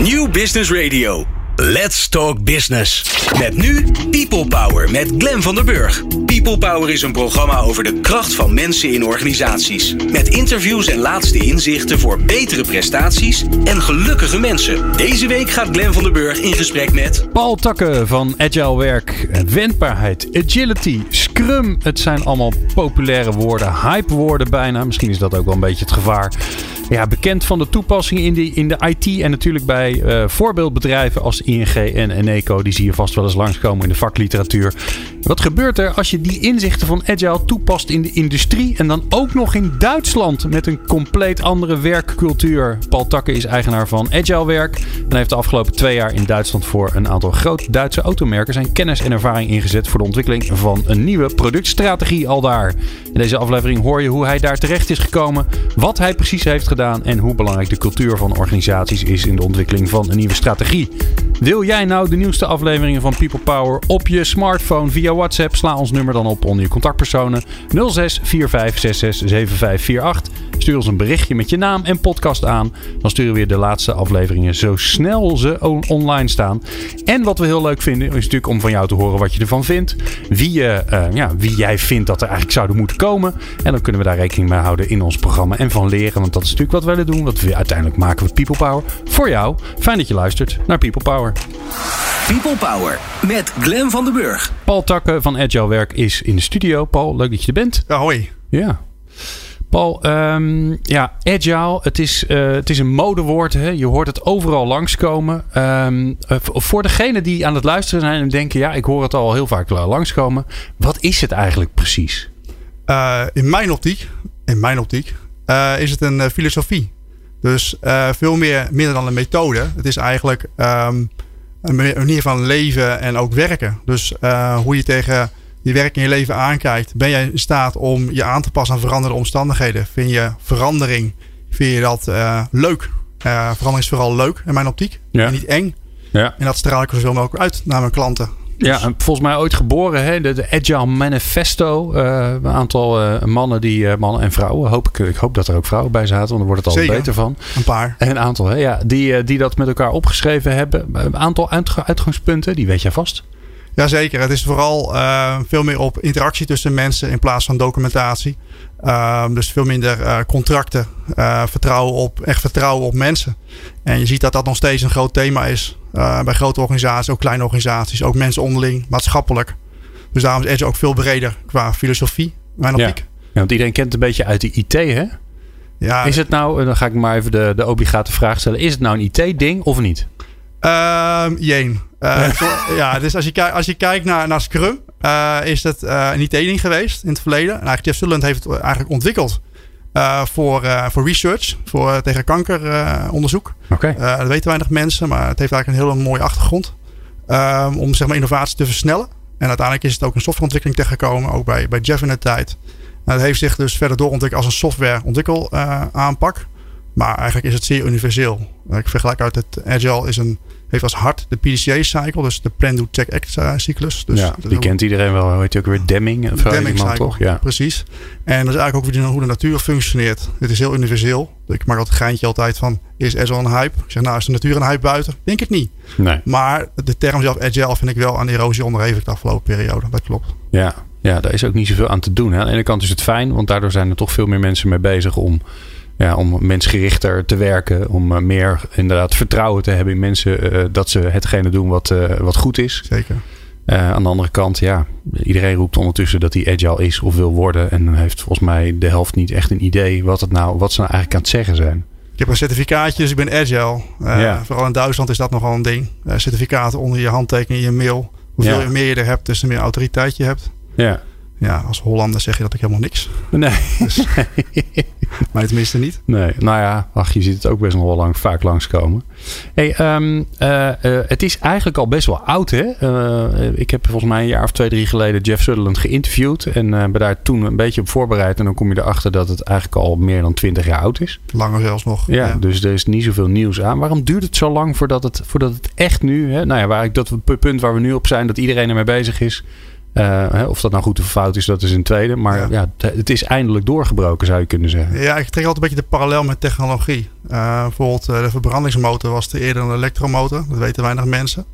New Business Radio. Let's Talk Business. Met nu People Power met Glen van der Burg. People Power is een programma over de kracht van mensen in organisaties. Met interviews en laatste inzichten voor betere prestaties en gelukkige mensen. Deze week gaat Glen van der Burg in gesprek met... Paul Takken van Agile Werk. Wendbaarheid, agility, scrum. Het zijn allemaal populaire woorden, hype woorden bijna. Misschien is dat ook wel een beetje het gevaar. Ja, bekend van de toepassingen in de, in de IT en natuurlijk bij uh, voorbeeldbedrijven als ING en Eneco. Die zie je vast wel eens langskomen in de vakliteratuur. Wat gebeurt er als je die inzichten van Agile toepast in de industrie en dan ook nog in Duitsland met een compleet andere werkcultuur? Paul Takke is eigenaar van Agile Werk en heeft de afgelopen twee jaar in Duitsland voor een aantal grote Duitse automerken zijn kennis en ervaring ingezet voor de ontwikkeling van een nieuwe productstrategie al daar. In deze aflevering hoor je hoe hij daar terecht is gekomen, wat hij precies heeft gedaan en hoe belangrijk de cultuur van organisaties is in de ontwikkeling van een nieuwe strategie. Wil jij nou de nieuwste afleveringen van People Power op je smartphone via WhatsApp? Sla ons nummer dan op onder je contactpersonen 06 45 66 7548. Stuur ons een berichtje met je naam en podcast aan. Dan sturen we weer de laatste afleveringen zo snel ze online staan. En wat we heel leuk vinden is natuurlijk om van jou te horen wat je ervan vindt. Wie, je, uh, ja, wie jij vindt dat er eigenlijk zouden moeten komen. En dan kunnen we daar rekening mee houden in ons programma en van leren. Want dat is natuurlijk wat we willen doen. Want we uiteindelijk maken we People Power voor jou. Fijn dat je luistert naar People Power. People Power met Glen van den Burg. Paul Takke van Agile Werk is in de studio. Paul, leuk dat je er bent. Ja, hoi. Ja. Paul, um, ja, agile, het is, uh, het is een modewoord. Hè? Je hoort het overal langskomen. Um, voor degenen die aan het luisteren zijn en denken... ja, ik hoor het al heel vaak langskomen. Wat is het eigenlijk precies? Uh, in mijn optiek, in mijn optiek is het een filosofie. Dus veel meer, minder dan een methode. Het is eigenlijk um, een manier van leven en ook werken. Dus hoe je tegen je werk in je leven aankijkt, ben jij in staat om je aan te passen aan veranderende omstandigheden? Vind je verandering, vind je dat uh, leuk? Verandering is vooral leuk in mijn optiek ja. en niet eng. Ja. En dat straal ik zoveel mogelijk uit naar mijn klanten. Dus. Ja, en volgens mij ooit geboren, hè? De, de Agile Manifesto. Uh, een aantal mannen, die, mannen en vrouwen. Hoop ik, ik hoop dat er ook vrouwen bij zaten, want dan wordt het altijd beter van. Een paar. En een aantal, hè? Ja, die, die dat met elkaar opgeschreven hebben. Een aantal uitgangspunten, die weet jij vast. Jazeker, het is vooral uh, veel meer op interactie tussen mensen in plaats van documentatie. Uh, dus veel minder uh, contracten, vertrouwen op, echt vertrouwen op mensen. En je ziet dat dat nog steeds een groot thema is bij grote organisaties, ook kleine organisaties, ook mensen onderling, maatschappelijk. Dus daarom is Edge ook veel breder qua filosofie, mijn optiek. Ja. ja, want iedereen kent het een beetje uit de IT, hè? Ja, is het nou, dan ga ik maar even de, de obligate vraag stellen, is het nou een IT-ding of niet? Um, jeen. Uh, ja, dus als je, als je kijkt naar, naar Scrum, uh, is het uh, een IT-ding geweest in het verleden. En eigenlijk Jeff Sutherland heeft het eigenlijk ontwikkeld voor, voor research, voor, tegen kankeronderzoek. Okay. dat weten weinig mensen, maar het heeft eigenlijk een hele mooie achtergrond. Um, om zeg maar, innovatie te versnellen. En uiteindelijk is het ook een softwareontwikkeling tegengekomen, ook bij, bij Jeff in de tijd. En dat heeft zich dus verder doorontwikkeld als een software aanpak. Maar eigenlijk is het zeer universeel. Ik vergelijk uit het Agile is een, heeft als hart de PDCA-cycle, dus de Plan, Do, Check, Act cyclus. Dus ja, die kent iedereen wel. Weet je ook weer Deming? Deming cycle, toch? Ja. precies. En dat is eigenlijk ook weer hoe de natuur functioneert. Het is heel universeel. Ik maak altijd geintje altijd van, is Agile een hype? Ik zeg, nou is de natuur een hype buiten? Denk het niet. Nee. Maar de term zelf Agile vind ik wel aan erosie onderhevig de afgelopen periode. Dat klopt. Ja, ja, daar is ook niet zoveel aan te doen. Hè. Aan de ene kant is het fijn, want daardoor zijn er toch veel meer mensen mee bezig om ja, om mensgerichter te werken. Om meer inderdaad vertrouwen te hebben in mensen uh, dat ze hetgene doen wat, uh, wat goed is. Zeker. Uh, aan de andere kant, ja, iedereen roept ondertussen dat hij agile is of wil worden. En heeft volgens mij de helft niet echt een idee wat, het nou, wat ze nou eigenlijk aan het zeggen zijn. Ik heb een certificaatje, dus ik ben agile. Ja. Vooral in Duitsland is dat nogal een ding. certificaten onder je handtekening in je mail. Hoeveel ja. meer je er hebt, des te meer autoriteit je hebt. Ja ja, als Hollander zeg je dat ik helemaal niks. Nee. Dus, maar tenminste niet. Nee, nou ja, ach, je ziet het ook best nog wel lang, vaak langskomen. Hey, um, uh, uh, het is eigenlijk al best wel oud, hè? Uh, ik heb volgens mij een jaar of twee, drie geleden Jeff Sutherland geïnterviewd. En ben daar toen een beetje op voorbereid. En dan kom je erachter dat het eigenlijk al meer dan twintig jaar oud is. Langer zelfs nog. Ja, ja, dus er is niet zoveel nieuws aan. Waarom duurt het zo lang voordat het, voordat het echt nu, hè? Nou ja, waar ik dat punt waar we nu op zijn, dat iedereen ermee bezig is Uh, of dat nou goed of fout is, dat is een tweede. Maar ja. het is eindelijk doorgebroken, zou je kunnen zeggen. Ja, ik trek altijd een beetje de parallel met technologie. Uh, bijvoorbeeld de verbrandingsmotor was te eerder een elektromotor. Dat weten weinig mensen.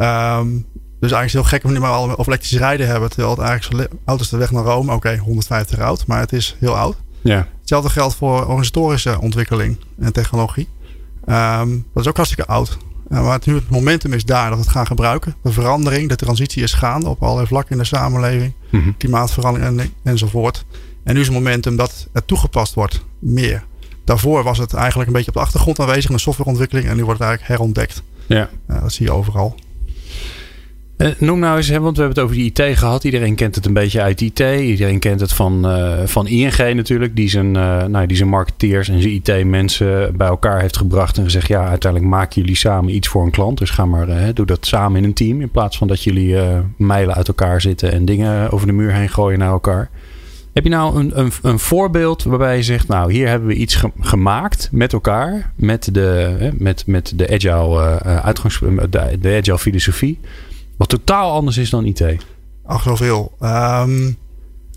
Um, dus eigenlijk is het heel gek om nu maar al over elektrisch rijden hebben. Terwijl het eigenlijk auto's de weg naar Rome. Oké, 150 jaar oud, maar het is heel oud. Ja. Hetzelfde geldt voor organisatorische ontwikkeling en technologie. Um, dat is ook hartstikke oud. Uh, maar het, nu het momentum is daar dat we het gaan gebruiken. De verandering, de transitie is gaande op allerlei vlakken in de samenleving. Mhm. Klimaatverandering en, enzovoort. En nu is het momentum dat het toegepast wordt meer. Daarvoor was het eigenlijk een beetje op de achtergrond aanwezig in de softwareontwikkeling. En nu wordt het eigenlijk herontdekt. Ja. Dat zie je overal. Uh, noem nou eens, want we hebben het over die IT gehad. Iedereen kent het een beetje uit IT. Iedereen kent het van, uh, van ING natuurlijk. Die zijn, uh, nou, die zijn marketeers en zijn IT-mensen bij elkaar heeft gebracht. En gezegd, ja, uiteindelijk maken jullie samen iets voor een klant. Dus ga maar, doe dat samen in een team. In plaats van dat jullie mijlen uit elkaar zitten en dingen over de muur heen gooien naar elkaar. Heb je nou een, een, een voorbeeld waarbij je zegt, nou, hier hebben we iets ge gemaakt met elkaar. Met de, met, met de agile uitgangs... De, de agile filosofie. Wat totaal anders is dan IT. Ach, zoveel. Um,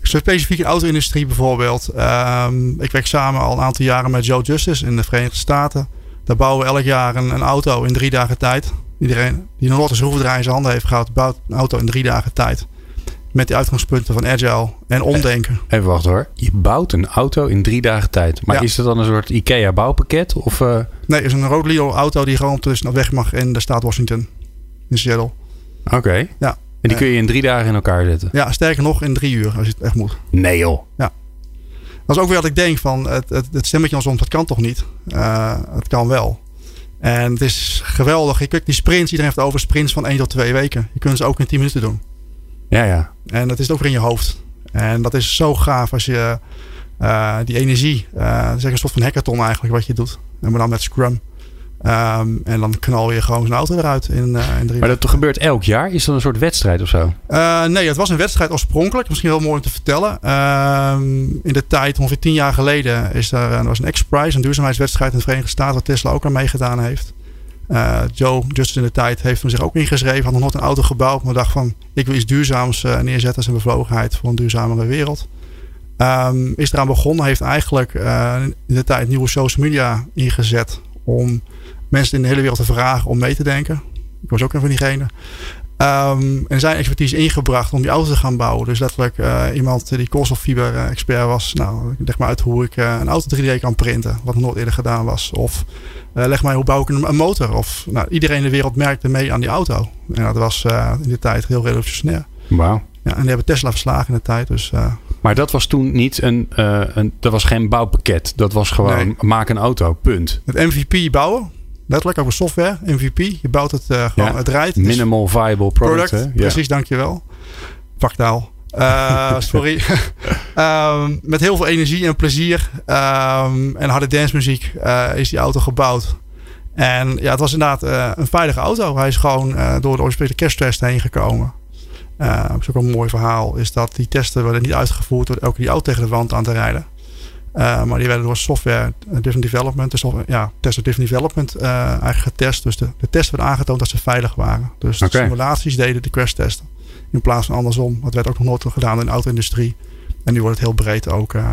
specifiek in de auto-industrie bijvoorbeeld. Um, ik werk samen al een aantal jaren met Joe Justice in de Verenigde Staten. Daar bouwen we elk jaar een, een auto in drie dagen tijd. Iedereen die een schroevendraaier in zijn handen heeft gehad, bouwt een auto in drie dagen tijd. Met die uitgangspunten van agile en omdenken. Even wachten hoor. Je bouwt een auto in drie dagen tijd. Maar ja. is dat dan een soort IKEA bouwpakket? Of, uh... Nee, het is een rood auto die gewoon tussen op weg mag in de staat Washington. In Seattle. Oké. Ja. En die kun je in drie dagen in elkaar zetten? Ja, sterker nog in drie uur als je het echt moet. Nee joh. Ja. Dat is ook weer wat ik denk van het, het, het stemmetje ons om, dat kan toch niet? Uh, het kan wel. En het is geweldig. Je kunt die sprints, iedereen heeft over sprints van één tot twee weken. Je kunt ze ook in tien minuten doen. Ja, ja. En dat is ook weer in je hoofd. En dat is zo gaaf als je uh, die energie, uh, dat is een soort van hackathon eigenlijk wat je doet. En maar dan met Scrum. Um, en dan knal je gewoon zijn auto eruit in, uh, in drie Maar dat gebeurt elk jaar? Is dat een soort wedstrijd of zo? Uh, nee, het was een wedstrijd oorspronkelijk. Misschien heel mooi om te vertellen. Um, in de tijd, ongeveer tien jaar geleden, is er, er was een X-Prize, een duurzaamheidswedstrijd in de Verenigde Staten, waar Tesla ook aan meegedaan heeft. Joe, just in de tijd, heeft hem zich ook ingeschreven. Had nog nooit een auto gebouwd, maar dacht van, ik wil iets duurzaams neerzetten als een bevlogenheid voor een duurzamere wereld. Um, is eraan begonnen, heeft eigenlijk in de tijd nieuwe social media ingezet om mensen in de hele wereld te vragen om mee te denken. Ik was ook een van diegenen. Um, en zijn expertise ingebracht om die auto te gaan bouwen. Dus letterlijk uh, iemand die koolstoffiber uh, expert was. Nou, leg maar uit hoe ik uh, een auto 3D kan printen. Wat nog nooit eerder gedaan was. Of leg maar hoe bouw ik een, een, motor. Of nou, iedereen in de wereld merkte mee aan die auto. En dat was in die tijd heel revolutionair. Wauw. Ja, en die hebben Tesla verslagen in de tijd. Dus, maar dat was toen niet een, een. Dat was geen bouwpakket. Dat was gewoon nee. maak een auto. Punt. Het MVP bouwen. Letterlijk over software, MVP. Je bouwt het uh, gewoon, ja. het rijdt. Minimal viable product. product precies, ja. dankjewel. Vaktaal. Uh, sorry. um, met heel veel energie en plezier um, en harde dancemuziek uh, is die auto gebouwd. En ja, het was inderdaad uh, een veilige auto. Hij is gewoon door de oorspronkelijke kersttest heen gekomen. dat is ook een mooi verhaal. Is dat die testen werden niet uitgevoerd door elke die auto tegen de wand aan te rijden. Uh, maar die werden door software driven development, dus ja, test driven development uh, eigenlijk getest. Dus de, de testen werden aangetoond dat ze veilig waren. Dus okay. de simulaties deden de crash testen. In plaats van andersom. Dat werd ook nog nooit gedaan in de auto-industrie. En nu wordt het heel breed ook uh, in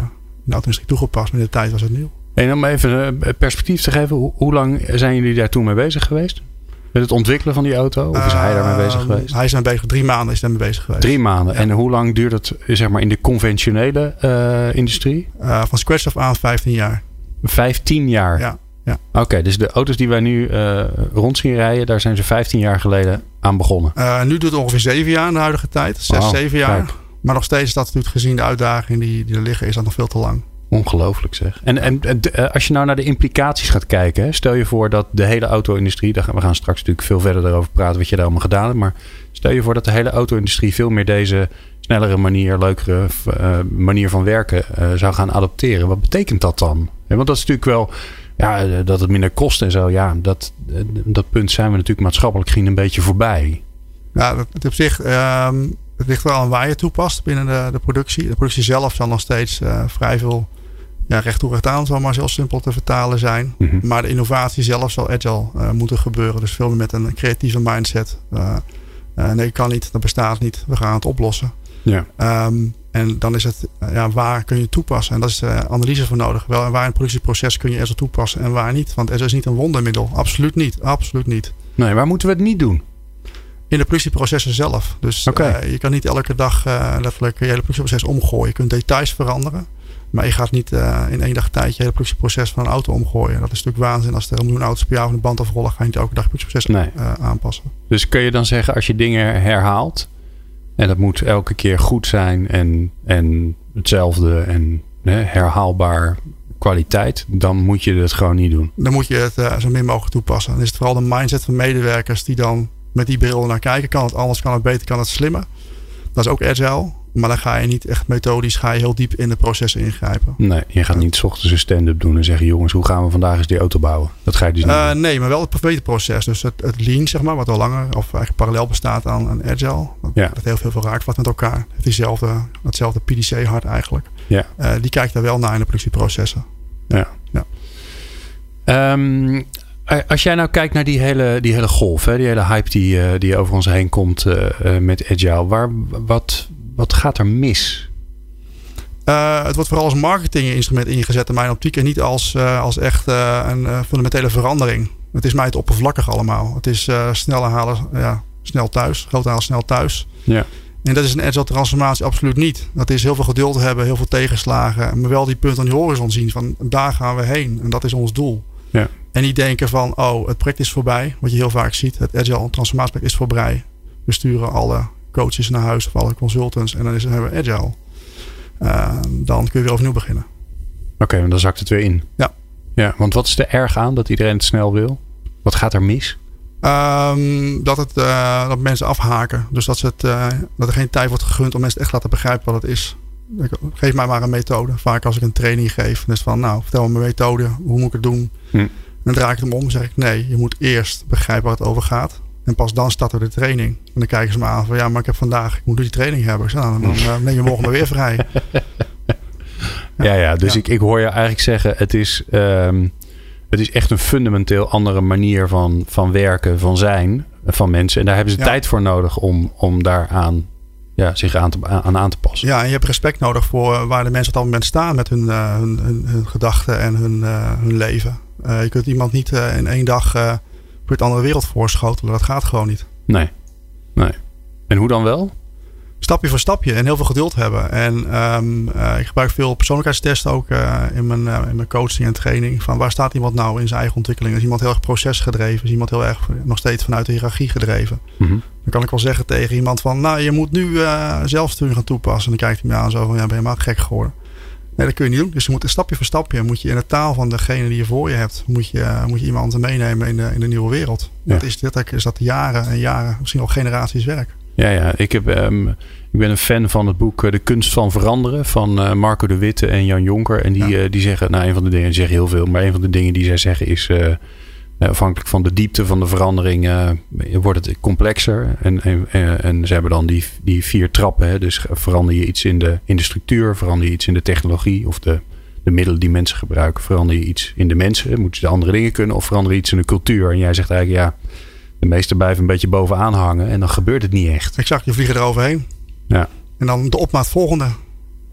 de auto-industrie toegepast. Maar in de tijd was het nieuw. En om even perspectief te geven. Hoe, hoe lang zijn jullie daar toen mee bezig geweest? Met het ontwikkelen van die auto? Of is hij daarmee bezig geweest? Hij is daarmee bezig. Drie maanden is daarmee bezig geweest. Drie maanden. Ja. En hoe lang duurt het zeg maar, in de conventionele uh, industrie? Uh, van scratch af aan 15 jaar. 15 jaar? Ja. ja. Oké, okay, dus de auto's die wij nu uh, rond zien rijden, daar zijn ze 15 jaar geleden aan begonnen. nu doet het ongeveer 7 jaar in de huidige tijd. 6, wow, 7 jaar. Kijk. Maar nog steeds is dat natuurlijk gezien de uitdagingen die, die er liggen, is dat nog veel te lang. Ongelooflijk zeg. En, en, en, als je nou naar de implicaties gaat kijken. Hè, stel je voor dat de hele auto-industrie. We gaan straks natuurlijk veel verder erover praten wat je daar allemaal gedaan hebt. Maar stel je voor dat de hele auto-industrie veel meer deze snellere manier, leukere uh, manier van werken uh, zou gaan adopteren. Wat betekent dat dan? Ja, want dat is natuurlijk wel. Ja, dat het minder kost en zo. Ja, dat, dat punt zijn we natuurlijk maatschappelijk gezien een beetje voorbij. Ja, dat, op zich. Um, het ligt wel aan waar je toepast binnen de, de productie. De productie zelf zal nog steeds uh, vrij veel ja, recht toe recht aan zal maar heel simpel te vertalen zijn. Mm -hmm. Maar de innovatie zelf zal agile uh, moeten gebeuren. Dus veel meer met een creatieve mindset. Uh, nee, kan niet, dat bestaat niet, we gaan het oplossen. Ja. Ehm, en dan is het, ja, waar kun je het toepassen? En dat is uh, analyse voor nodig. Wel, waar in het productieproces kun je Azure toepassen en waar niet? Want Azure is niet een wondermiddel. Absoluut niet. Absoluut niet. Nee, waar moeten we het niet doen? In de productieprocessen zelf. Dus okay. je kan niet elke dag letterlijk je hele productieproces omgooien. Je kunt details veranderen. Maar je gaat niet uh, in één dag tijd je hele productieproces van een auto omgooien. Dat is natuurlijk waanzin. Als er een miljoen auto's per jaar van de band afrollen, ga je niet elke dag je nee. uh, aanpassen. Dus kun je dan zeggen, als je dingen herhaalt, en dat moet elke keer goed zijn en, en hetzelfde en hè, herhaalbaar kwaliteit, dan moet je het gewoon niet doen. Dan moet je het uh, zo min mogelijk toepassen. Dan is het vooral de mindset van medewerkers die dan met die bril naar kijken. Kan het anders, kan het beter, kan het slimmer. Dat is ook agile. Maar dan ga je niet echt methodisch, ga je heel diep in de processen ingrijpen. Nee, je gaat niet s ochtends een stand-up doen en zeggen: jongens, hoe gaan we vandaag eens die auto bouwen? Dat ga je dus niet. Uh, nee, maar wel het verbeterproces. Dus het, het lean, zeg maar, wat al langer of eigenlijk parallel bestaat aan een agile. Dat, ja. dat heel veel raakt met elkaar. Het diezelfde, hetzelfde PDC-hart eigenlijk. Ja. Uh, die kijkt daar wel naar in de productieprocessen. Ja. ja. Um, als jij nou kijkt naar die hele, die hele golf, hè, die hele hype die, die over ons heen komt uh, met Agile, waar, wat, wat gaat er mis? Uh, het wordt vooral als marketinginstrument ingezet in mijn optiek en niet als, uh, als echt een fundamentele verandering. Het is mij het oppervlakkig allemaal. Het is sneller halen, ja, snel thuis, groot halen, snel thuis. Ja. En dat is een agile transformatie absoluut niet. Dat is heel veel geduld hebben, heel veel tegenslagen. Maar wel die punt aan die horizon zien van daar gaan we heen. En dat is ons doel. Ja. En niet denken van oh, het project is voorbij. Wat je heel vaak ziet. Het agile transformatieproject is voorbij. We sturen alle coaches naar huis of alle consultants. En dan is, hebben we agile. Uh, dan kun je weer overnieuw beginnen. Oké, okay, dan zakt het weer in. Ja. ja. Want wat is er erg aan dat iedereen het snel wil? Wat gaat er mis? Um, dat, het, uh, dat mensen afhaken. Dus dat, ze het, uh, dat er geen tijd wordt gegund om mensen echt te laten begrijpen wat het is. Geef mij maar een methode. Vaak als ik een training geef. Dus van nou, vertel me mijn methode. Hoe moet ik het doen? Hm. Dan draai ik hem om en zeg ik nee. Je moet eerst begrijpen waar het over gaat. En pas dan starten we de training. En dan kijken ze me aan van ja, maar ik heb vandaag, ik moet die training hebben. Zo, nou, dan uh, neem je morgen maar weer vrij. Ja, ja, ja dus Ik, ik hoor je eigenlijk zeggen, het is, um, het is echt een fundamenteel andere manier van, van werken, van zijn van mensen. En daar hebben ze tijd voor nodig om, om daaraan ja, zich aan, te, aan aan te passen. Ja, en je hebt respect nodig voor waar de mensen op dat moment staan met hun, uh, hun, hun, hun, gedachten en hun, uh, hun leven. Je kunt iemand niet in één dag voor het andere wereld voorschotelen. Dat gaat gewoon niet. Nee. nee. En hoe dan wel? Stapje voor stapje en heel veel geduld hebben. En um, uh, ik gebruik veel persoonlijkheidstesten ook uh, in, mijn, uh, in mijn coaching en training. Van waar staat iemand nou in zijn eigen ontwikkeling? Is iemand heel erg procesgedreven? Is iemand heel erg nog steeds vanuit de hiërarchie gedreven? Mm -hmm. Dan kan ik wel zeggen tegen iemand van... Nou, je moet nu zelfsturing gaan toepassen. En dan kijkt hij me aan zo van... Ja, ben je helemaal gek geworden? Nee, dat kun je niet doen. Dus je moet stapje voor stapje moet je in de taal van degene die je voor je hebt, moet je, moet je iemand meenemen in de, in de nieuwe wereld. Ja. Dat is, dit, is dat jaren en jaren, misschien al generaties werk. Ja, ja. Ik, heb, um, ik ben een fan van het boek De Kunst van Veranderen van uh, Marco de Witte en Jan Jonker. En die, ja. uh, die zeggen, nou, een van de dingen, die zeggen heel veel, maar een van de dingen die zij zeggen is. Uh, afhankelijk van de diepte van de verandering wordt het complexer. En, en, en, ze hebben dan die, die vier trappen. Hè. Dus verander je iets in de, in de structuur, verander je iets in de technologie of de, de middelen die mensen gebruiken. Verander je iets in de mensen, moeten ze de andere dingen kunnen, of verander je iets in de cultuur. En jij zegt eigenlijk, ja, de meeste blijven een beetje bovenaan hangen en dan gebeurt het niet echt. Exact, je vliegt eroverheen. Ja. En dan de opmaat volgende.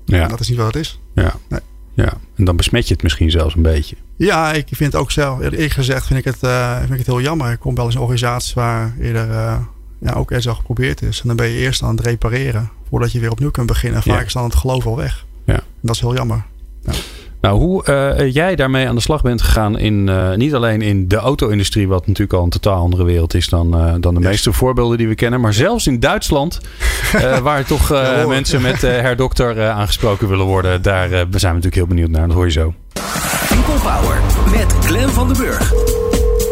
Ja. En dat is niet wat het is. Ja. Nee. Ja, en dan besmet je het misschien zelfs een beetje. Ja, ik vind het ook zelf, eerlijk gezegd, vind ik het, uh, vind ik het heel jammer. Ik kom wel eens in organisaties waar eerder uh, ja, ook eens al geprobeerd is. En dan ben je eerst aan het repareren voordat je weer opnieuw kunt beginnen. Vaak ja. is dan het geloof al weg. Ja. En dat is heel jammer. Ja. Nou, hoe uh, jij daarmee aan de slag bent gegaan in uh, niet alleen in de auto-industrie, wat natuurlijk al een totaal andere wereld is dan, uh, dan de yes. meeste voorbeelden die we kennen, maar zelfs in Duitsland, waar toch ja, mensen met herdokter aangesproken willen worden, daar zijn we natuurlijk heel benieuwd naar. Dat hoor je zo. People Power met Glen van den Burg.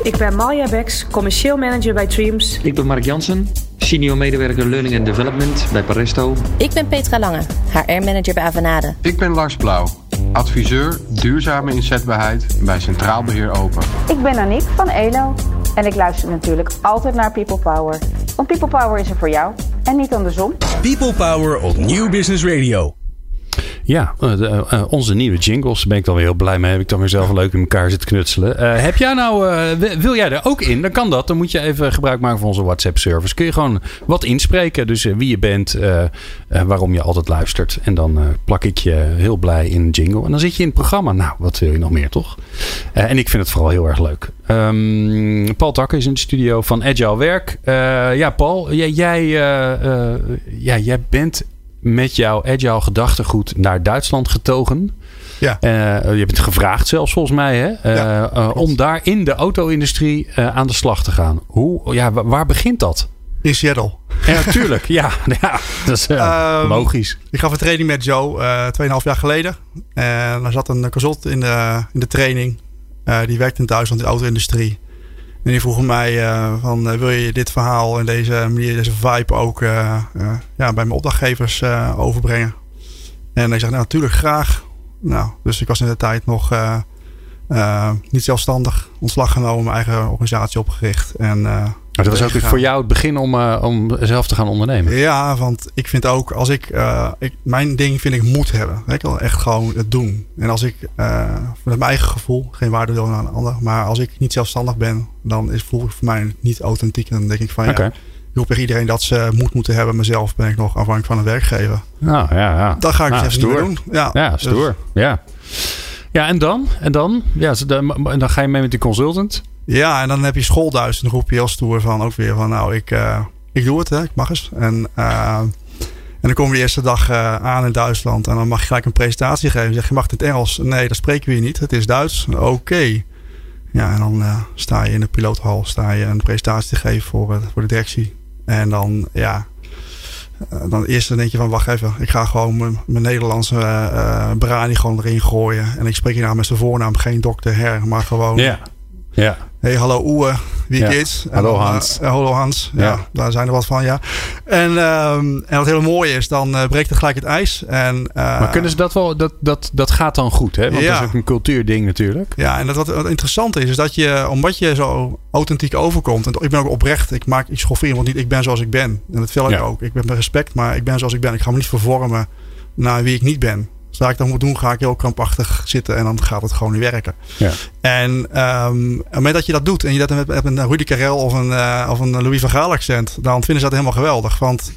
Ik ben Malja Beks, commercieel manager bij Dreams. Ik ben Mark Jansen, senior medewerker Learning and Development bij Paresto. Ik ben Petra Lange, HR-manager bij Avanade. Ik ben Lars Blauw, adviseur duurzame inzetbaarheid bij Centraal Beheer Open. Ik ben Aniek van ELO en ik luister natuurlijk altijd naar People Power. Want People Power is er voor jou en niet andersom. People Power op Nieuw Business Radio. Ja, uh, de, uh, onze nieuwe jingles. Daar ben ik dan weer heel blij mee. Heb ik dan weer zelf leuk in elkaar zitten knutselen. Heb jij nou, wil jij er ook in? Dan kan dat. Dan moet je even gebruik maken van onze WhatsApp service. Kun je gewoon wat inspreken. Dus wie je bent, waarom je altijd luistert. En dan plak ik je heel blij in een jingle. En dan zit je in het programma. Nou, wat wil je nog meer, toch? en ik vind het vooral heel erg leuk. Um, Paul Takker is in de studio van Agile Werk. ja, Paul, jij, jij, ja, jij bent met jouw agile gedachtegoed naar Duitsland getogen. Ja. Uh, je bent gevraagd zelfs volgens mij hè? Uh, ja, uh, om daar in de auto-industrie aan de slag te gaan. Hoe, ja, waar begint dat? In Seattle. Ja, tuurlijk. ja, ja, dat is um, logisch. Ik gaf een training met Joe uh, 2,5 jaar geleden. En er zat een consult in de, in de training. die werkte in Duitsland in de auto-industrie. En die vroegen mij uh, van uh, wil je dit verhaal en deze manier, deze vibe ook uh, ja, bij mijn opdrachtgevers overbrengen? En ik zei nou natuurlijk graag. Nou, dus ik was in de tijd nog niet zelfstandig, ontslag genomen, mijn eigen organisatie opgericht. En maar dat was ook voor jou het begin om, uh, om zelf te gaan ondernemen. Ja, want ik vind ook, als ik, ik mijn ding vind ik moet hebben. Ik wil echt gewoon het doen. En als ik, met mijn eigen gevoel, geen waarde wil aan een ander. Maar als ik niet zelfstandig ben, dan is, voel ik voor mij niet authentiek. En dan denk ik van okay. ja, ik roep tegen iedereen dat ze moed moeten hebben. Mezelf ben ik nog afhankelijk van een werkgever. Nou ja, ja. Dat ga ik nou, dus even doen. Ja, ja stoer. Dus. Ja. Ja, en dan? En dan? Ja, dan, dan ga je mee met die consultant. Ja, en dan heb je schoolduis. En dan roep je heel stoer van ook weer van nou, ik, uh, ik doe het, hè, ik mag eens. En, uh, en dan kom je de eerste dag uh, aan in Duitsland. En dan mag je gelijk een presentatie geven. Je zegt, je mag het Engels. Nee, dat spreken we hier niet. Het is Duits. Oké. Ja, en dan sta je in de piloothal. Sta je een presentatie te geven voor, voor de directie. En dan, ja... Dan eerst denk je van, wacht even. Ik ga gewoon mijn, Nederlandse brani gewoon erin gooien. En ik spreek je nou met zijn voornaam. Geen dokter, her, maar gewoon... Ja. Hey, hallo Oe, wie ja. is? Hallo Hans. Uh, hallo Hans, ja. ja. daar zijn er wat van, ja. En, um, en wat heel mooi is, dan uh, breekt er gelijk het ijs. En, uh, maar kunnen ze dat wel, dat, dat, dat gaat dan goed, hè? Want ja. dat is ook een cultuurding natuurlijk. Ja, en dat, wat, wat interessant is, is dat je, omdat je zo authentiek overkomt. En ik ben ook oprecht, ik maak, ik schoffeer iemand niet, ik ben zoals ik ben. En dat wil ik ook. Ik ben met respect, maar ik ben zoals ik ben. Ik ga me niet vervormen naar wie ik niet ben. Zodra ik dat moet doen, ga ik heel krampachtig zitten en dan gaat het gewoon niet werken. Ja. En um, op het moment dat je dat doet en je dat met, met een Rudy Karel of een, uh, of een Louis van Gaal accent, dan vinden ze dat helemaal geweldig. Want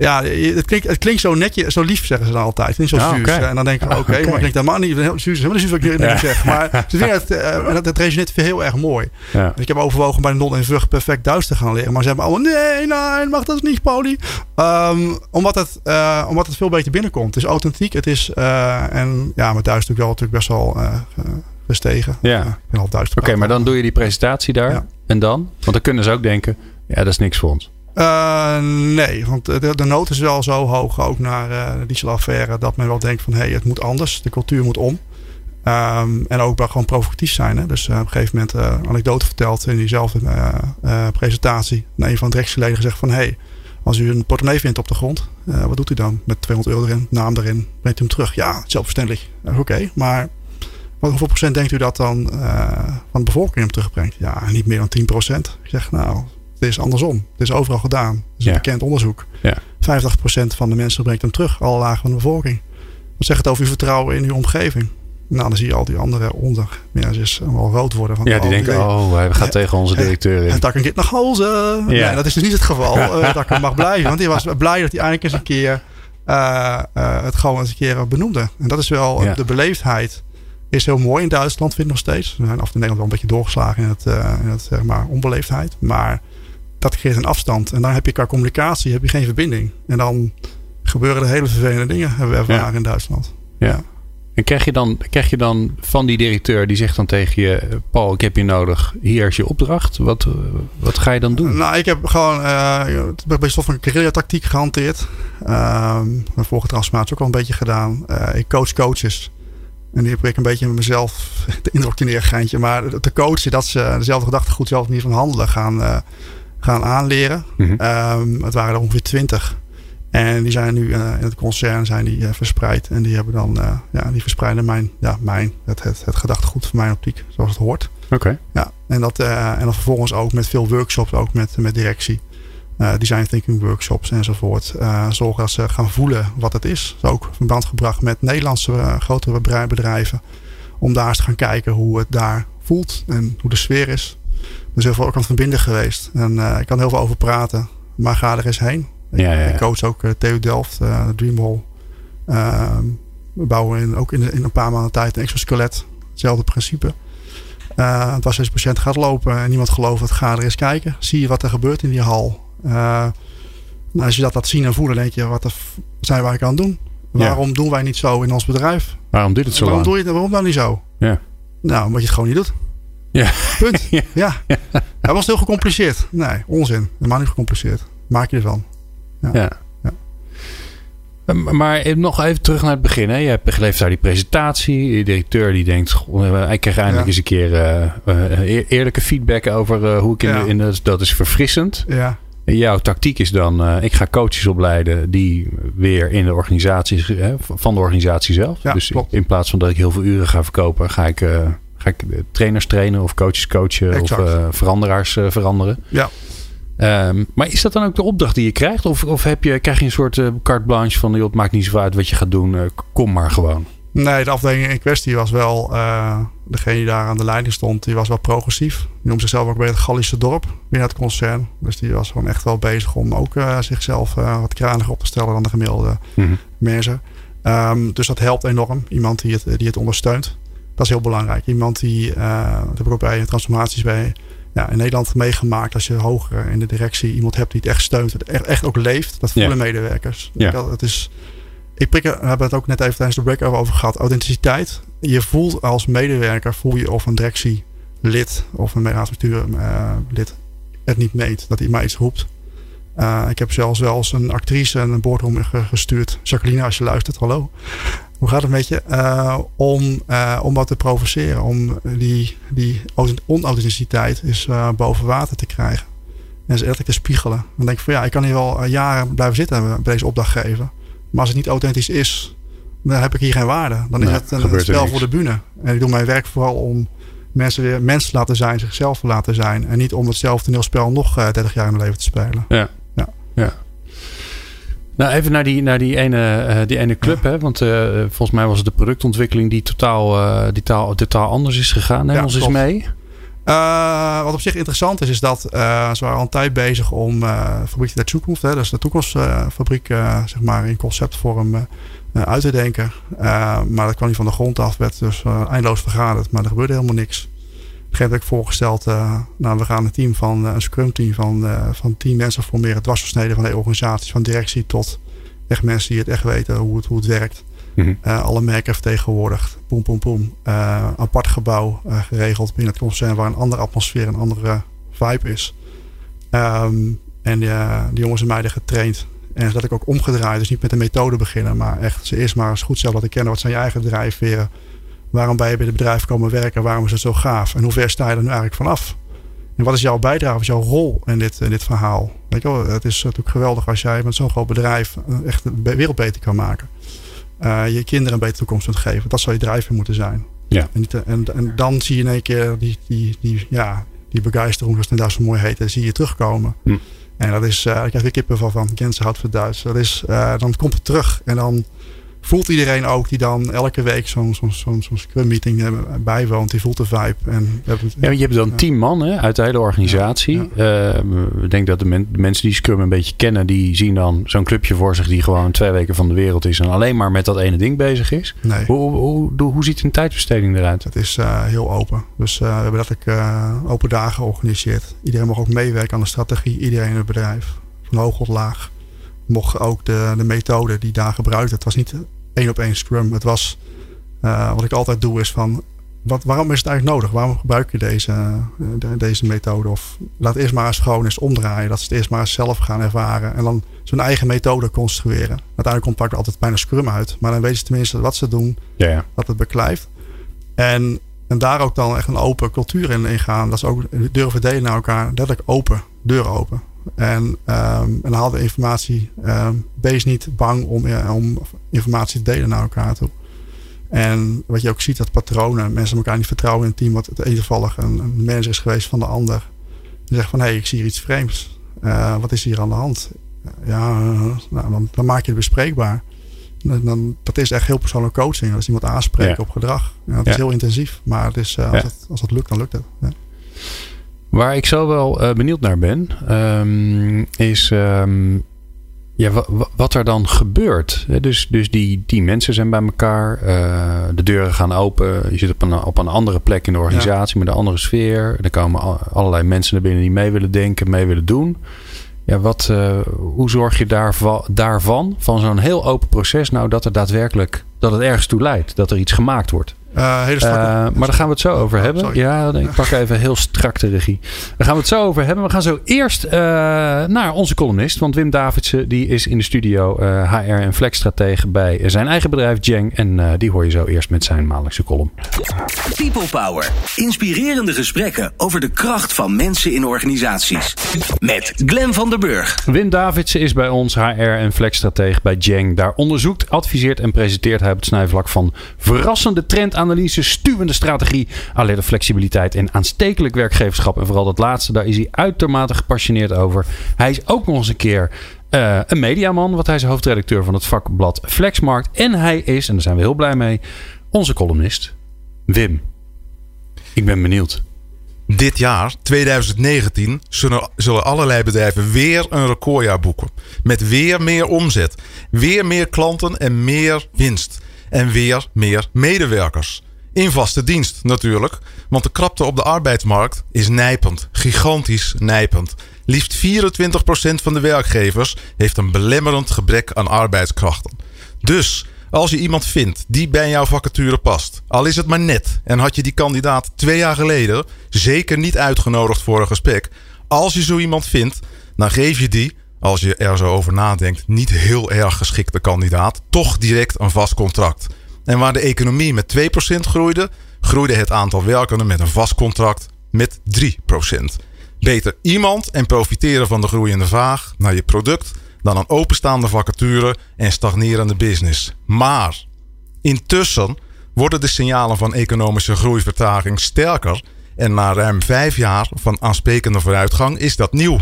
ja, het klinkt, het klinkt zo netje, zo lief zeggen ze dan altijd. Niet zo ja, zuur. En dan denk ik, oké, okay, maar klinkt helemaal niet heel zuur. Helemaal niet zuur wat ik ja. zeg. Maar ze vinden het, uh, dat, dat resoneert heel erg mooi. Ja. Ik heb overwogen bij Non en Vug perfect Duits te gaan leren. Maar ze hebben allemaal, nee, nee, mag dat niet, Pauli. Um, omdat, het, uh, omdat het veel beter binnenkomt. Het is authentiek. Het is, uh, en ja, met Duits natuurlijk wel natuurlijk best wel gestegen. Ja. ik ben al Duits Oké, okay, maar dan doe je die presentatie daar. En dan? Want dan kunnen ze ook denken, ja, dat is niks voor ons. Uh, nee, want de, de, nood is wel zo hoog, ook naar uh, de dieselaffaire, dat men wel denkt van hé, hey, het moet anders, de cultuur moet om. Um, en ook wel gewoon provocatief zijn. Hè? Dus uh, op een gegeven moment uh, anekdote verteld in diezelfde presentatie. En een van de directieleden gezegd van hé, hey, als u een portemonnee vindt op de grond, wat doet u dan? Met 200 euro erin, naam erin, brengt u hem terug? Ja, zelfverständelijk. Oké, maar wat hoeveel procent denkt u dat dan van de bevolking hem terugbrengt? Ja, niet meer dan 10 procent. Ik zeg nou, het is andersom. Het is overal gedaan. Het is een bekend onderzoek. Ja. 85% van de mensen brengt hem terug, alle lagen van de bevolking. Wat zegt het over uw vertrouwen in uw omgeving? Nou, dan zie je al die andere. Ja, ze is allemaal rood worden. Van ja, die denken, oh, hij gaat tegen onze directeur in. En kan dit naar huis. Ja. Nee, dat is dus niet het geval. uh, dat ik mag blijven. Want hij was blij dat hij eindelijk eens een keer uh, uh, het gewoon eens een keer benoemde. En dat is wel ja. de beleefdheid is heel mooi in Duitsland, vind ik nog steeds. We zijn af en toe in Nederland wel een beetje doorgeslagen in het, uh, in het zeg maar, onbeleefdheid. Maar dat creëert een afstand. En dan heb je qua communicatie heb je geen verbinding. En dan gebeuren er hele vervelende dingen, hebben we ervaren ja. in Duitsland. Ja. ja. En krijg je, dan, krijg je dan van die directeur die zegt dan tegen je: Paul, ik heb je nodig, hier is je opdracht. Wat, wat ga je dan doen? Nou, ik heb gewoon uh, bij stof van guerrilla-tactiek gehanteerd. Uh, mijn vorige transformatie ook al een beetje gedaan. Uh, ik coach coaches. En die heb ik een beetje met mezelf te indoctrineren, geintje. Maar te coachen dat ze dezelfde gedachtegoed, zelf niet van handelen gaan uh, gaan aanleren. Mm -hmm. het waren er ongeveer twintig. En die zijn nu uh, in het concern zijn die, uh, verspreid. En die hebben dan, uh, ja, die verspreiden mijn, ja, mijn, het, het, het gedachtegoed van mijn optiek, zoals het hoort. Oké. Ja, en, dat, en dan vervolgens ook met veel workshops, ook met, met directie. design thinking workshops enzovoort. Zorgen dat ze gaan voelen wat het is. Dat is ook verband gebracht met Nederlandse grotere bedrijven. Om daar eens te gaan kijken hoe het daar voelt en hoe de sfeer is. Er is heel veel ook aan het verbinden geweest. En ik kan heel veel over praten. Maar ga er eens heen. Ja, ja, ja. Ik coach ook TU Delft, Dreamwall. Ehm, we bouwen in, ook in, in, een paar maanden tijd een exoskelet. Hetzelfde principe. Uh, het was als je patiënt gaat lopen en niemand gelooft het, ga er eens kijken. Zie je wat er gebeurt in die hal. Uh, nou, als je dat laat zien en voelen, denk je, wat zijn wij aan het doen? Waarom ja. doen wij niet zo in ons bedrijf? Waarom doet het zo waarom lang? Doe je, waarom dan niet zo? Ja. Nou, omdat je het gewoon niet doet. Ja. Punt. ja. ja. Dat was heel gecompliceerd. Nee, onzin. Helemaal niet gecompliceerd. Maak je ervan. Ja. ja. Maar nog even terug naar het begin. Hè. Je hebt geleefd daar die presentatie. De directeur die denkt, ik krijg eindelijk eens een keer uh, eerlijke feedback over uh, hoe ik in, Ja. de, in de, dat is verfrissend. Ja. Jouw tactiek is dan, uh, ik ga coaches opleiden die weer in de organisatie, hè, van de organisatie zelf. Ja, dus klopt. in plaats van dat ik heel veel uren ga verkopen, ga ik, uh, ga ik trainers trainen of coaches coachen Exact. of uh, veranderaars veranderen. Ja. Um, maar is dat dan ook de opdracht die je krijgt? Of, of heb je, krijg je een soort carte blanche van... Joh, het maakt niet zo uit wat je gaat doen, kom maar gewoon. Nee, de afdeling in kwestie was wel... Uh, degene die daar aan de leiding stond, die was wel progressief. Die noemde zichzelf ook bij het Gallische dorp binnen het concern. Dus die was gewoon echt wel bezig om ook uh, zichzelf uh, wat kraniger op te stellen... dan de gemiddelde Mhm. mm -hmm. mensen. Um, dus dat helpt enorm. Iemand die het, die het ondersteunt. Dat is heel belangrijk. Iemand die... uh, dat heb ik ook bij transformaties bij ja, in Nederland meegemaakt als je hoger in de directie iemand hebt die het echt steunt, het echt, echt ook leeft. Dat voelen Ja. medewerkers. Ja. Dat, het is, ik prik, we hebben het ook net even tijdens de break over gehad. Authenticiteit. Je voelt als medewerker, voel je of een directielid of een raadsbestuurlid het niet meent. Dat hij maar iets roept. Uh, ik heb zelfs wel eens een actrice en een boardroom ge- gestuurd. Jacqueline, als je luistert, hallo. Hoe gaat het met je? Uh, om, uh, om wat te provoceren. Om die, die onauthenticiteit eens uh, boven water te krijgen. En ze letterlijk te spiegelen. Dan denk ik van ja, ik kan hier wel jaren blijven zitten bij deze opdrachtgever. Maar als het niet authentisch is, dan heb ik hier geen waarde. Dan is Nee, het een, spel voor de bühne. En ik doe mijn werk vooral om mensen weer mensen te laten zijn, zichzelf te laten zijn. En niet om hetzelfde toneelspel nog uh, 30 jaar in mijn leven te spelen. Ja. Nou, even naar die, naar die, ene, uh, die ene club. Hè? Want uh, volgens mij was het de productontwikkeling die totaal, uh, die taal, totaal anders is gegaan. Neem Ja, ons eens mee. Wat op zich interessant is, is dat ze waren al een tijd bezig om Fabriek der Toekomst, hè, dus de toekomstfabriek, zeg maar in conceptvorm uit te denken. maar dat kwam niet van de grond af, werd dus eindeloos vergaderd, maar er gebeurde helemaal niks. Gegeven moment voorgesteld, nou we gaan een team van, een scrum team van, van tien mensen formeren, dwarsversneden van de organisatie, van directie tot echt mensen die het echt weten hoe het, hoe het werkt. Uh, alle merken vertegenwoordigd. Poem, poem, poem. Uh, apart gebouw uh, geregeld binnen het concern waar een andere atmosfeer, een andere vibe is. Um, en die jongens en meiden getraind. En dat ik ook omgedraaid. Dus niet met de methode beginnen, maar echt ze eerst maar eens goed zelf laten kennen. Wat zijn je eigen drijfveren? Waarom ben je bij het bedrijf komen werken? Waarom is het zo gaaf? En hoe ver sta je er nu eigenlijk vanaf? En wat is jouw bijdrage, wat is jouw rol in dit, in dit verhaal? Weet je wel, het is natuurlijk geweldig als jij met zo'n groot bedrijf echt de wereld beter kan maken uh, je kinderen een betere toekomst kunt geven. Dat zou je drijfveer moeten zijn. Ja. En, niet, en, en, dan zie je in één keer die, die, die, ja, die begeistering, zoals het daar zo mooi heet, zie je terugkomen. Hm. En dat is, uh, daar krijg je kippen van, van Gänsehaut voor Duits. Dat is, uh, dan komt het terug en dan voelt iedereen ook die dan elke week zo'n zo'n zo'n zo'n scrum meeting bijwoont. Die voelt de vibe. En, ja, je hebt dan tien man hè, uit de hele organisatie. Ja. Uh, ik denk dat de, men, de, mensen die scrum een beetje kennen, die zien dan zo'n clubje voor zich die gewoon twee weken van de wereld is en alleen maar met dat ene ding bezig is. Nee. Hoe, hoe, hoe, hoe ziet een tijdbesteding eruit? Het is uh, heel open. Dus uh, we hebben letterlijk uh, open dagen georganiseerd. Iedereen mag ook meewerken aan de strategie. Iedereen in het bedrijf. Van hoog tot laag. Mocht ook de, de methode die daar gebruikt. Het was niet één op één scrum. Het was, uh, wat ik altijd doe is van, wat, waarom is het eigenlijk nodig? Waarom gebruik je deze, de, deze methode? Of laat eerst maar eens gewoon eens omdraaien. Dat ze het eerst maar eens zelf gaan ervaren. En dan zo'n eigen methode construeren. Uiteindelijk komt het altijd bijna scrum uit. Maar dan weten ze tenminste wat ze doen. Ja, ja. Dat het beklijft. En, en daar ook dan echt een open cultuur in, in gaan. Dat ze ook durven delen naar elkaar. Letterlijk open. Deuren open. En, um, en haal de informatie. Um, wees niet bang om, ja, om informatie te delen naar elkaar toe. En wat je ook ziet, dat patronen. Mensen elkaar niet vertrouwen in een team. Wat het een toevallig een, een manager is geweest van de ander. Die zegt van, hé, hey, ik zie hier iets vreemds. Uh, wat is hier aan de hand? Ja, nou, dan, dan, maak je het bespreekbaar. Dan, dan, dat is echt heel persoonlijke coaching. Als iemand aanspreekt op gedrag. Ja, dat is heel intensief. Maar het is, als, het, als het lukt, dan lukt het. Waar ik zo wel benieuwd naar ben, um, is um, ja, wat er dan gebeurt. Dus, dus die, die mensen zijn bij elkaar. Uh, de deuren gaan open. Je zit op een, op een andere plek in de organisatie met een andere sfeer. Er komen allerlei mensen naar binnen die mee willen denken, mee willen doen. Ja, wat, uh, hoe zorg je daarvan, daarvan van zo'n heel open proces, nou dat er daadwerkelijk dat het ergens toe leidt, dat er iets gemaakt wordt? Uh, hele uh, maar daar gaan we het zo over oh, hebben. Ja, ik pak even heel strak de regie. Daar gaan we het zo over hebben. We gaan zo eerst uh, naar onze columnist. Want Wim Davidsen die is in de studio HR en flexstratege bij zijn eigen bedrijf Jeng. En die hoor je zo eerst met zijn maandelijkse column. People Power. Inspirerende gesprekken over de kracht van mensen in organisaties. Met Glen van der Burg. Wim Davidsen is bij ons HR en flexstratege bij Jeng. Daar onderzoekt, adviseert en presenteert hij op het snijvlak van verrassende trend analyse, stuwende strategie, alleen flexibiliteit en aanstekelijk werkgeverschap. En vooral dat laatste, daar is hij uitermate gepassioneerd over. Hij is ook nog eens een keer uh, een mediaman, want hij is hoofdredacteur van het vakblad Flexmarkt. En hij is, en daar zijn we heel blij mee, onze columnist Wim. Ik ben benieuwd. Dit jaar, 2019, zullen, zullen allerlei bedrijven weer een recordjaar boeken. Met weer meer omzet, weer meer klanten en meer winst en weer meer medewerkers. In vaste dienst natuurlijk, want de krapte op de arbeidsmarkt is nijpend, gigantisch nijpend. Liefst 24% van de werkgevers heeft een belemmerend gebrek aan arbeidskrachten. Dus als je iemand vindt die bij jouw vacature past, al is het maar net en had je die kandidaat twee jaar geleden zeker niet uitgenodigd voor een gesprek, als je zo iemand vindt, dan geef je die als je er zo over nadenkt, niet heel erg geschikte kandidaat, toch direct een vast contract. En waar de economie met 2% groeide, groeide het aantal werkenden met een vast contract met 3%. Beter iemand en profiteren van de groeiende vraag naar je product dan een openstaande vacature en stagnerende business. Maar intussen worden de signalen van economische groeivertraging sterker en na ruim vijf jaar van aansprekende vooruitgang is dat nieuw.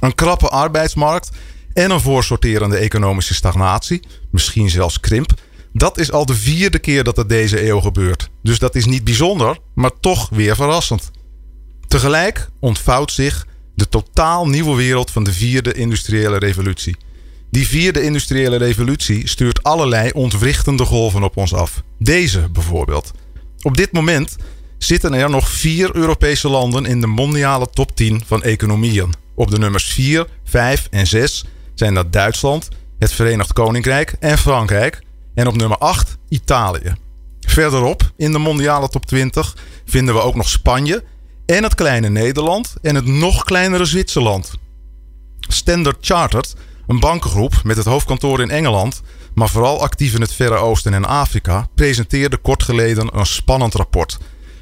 Een krappe arbeidsmarkt en een voorsorterende economische stagnatie, misschien zelfs krimp. Dat is al de vierde keer dat het deze eeuw gebeurt. Dus dat is niet bijzonder, maar toch weer verrassend. Tegelijk ontvouwt zich de totaal nieuwe wereld van de vierde industriële revolutie. Die vierde industriële revolutie stuurt allerlei ontwrichtende golven op ons af. Deze bijvoorbeeld. Op dit moment zitten er nog vier Europese landen in de mondiale top 10 van economieën. Op de nummers 4, 5 en 6 zijn dat Duitsland, het Verenigd Koninkrijk en Frankrijk. En op nummer 8 Italië. Verderop in de mondiale top 20 vinden we ook nog Spanje en het kleine Nederland en het nog kleinere Zwitserland. Standard Chartered, een bankengroep met het hoofdkantoor in Engeland, maar vooral actief in het Verre Oosten en Afrika, presenteerde kort geleden een spannend rapport.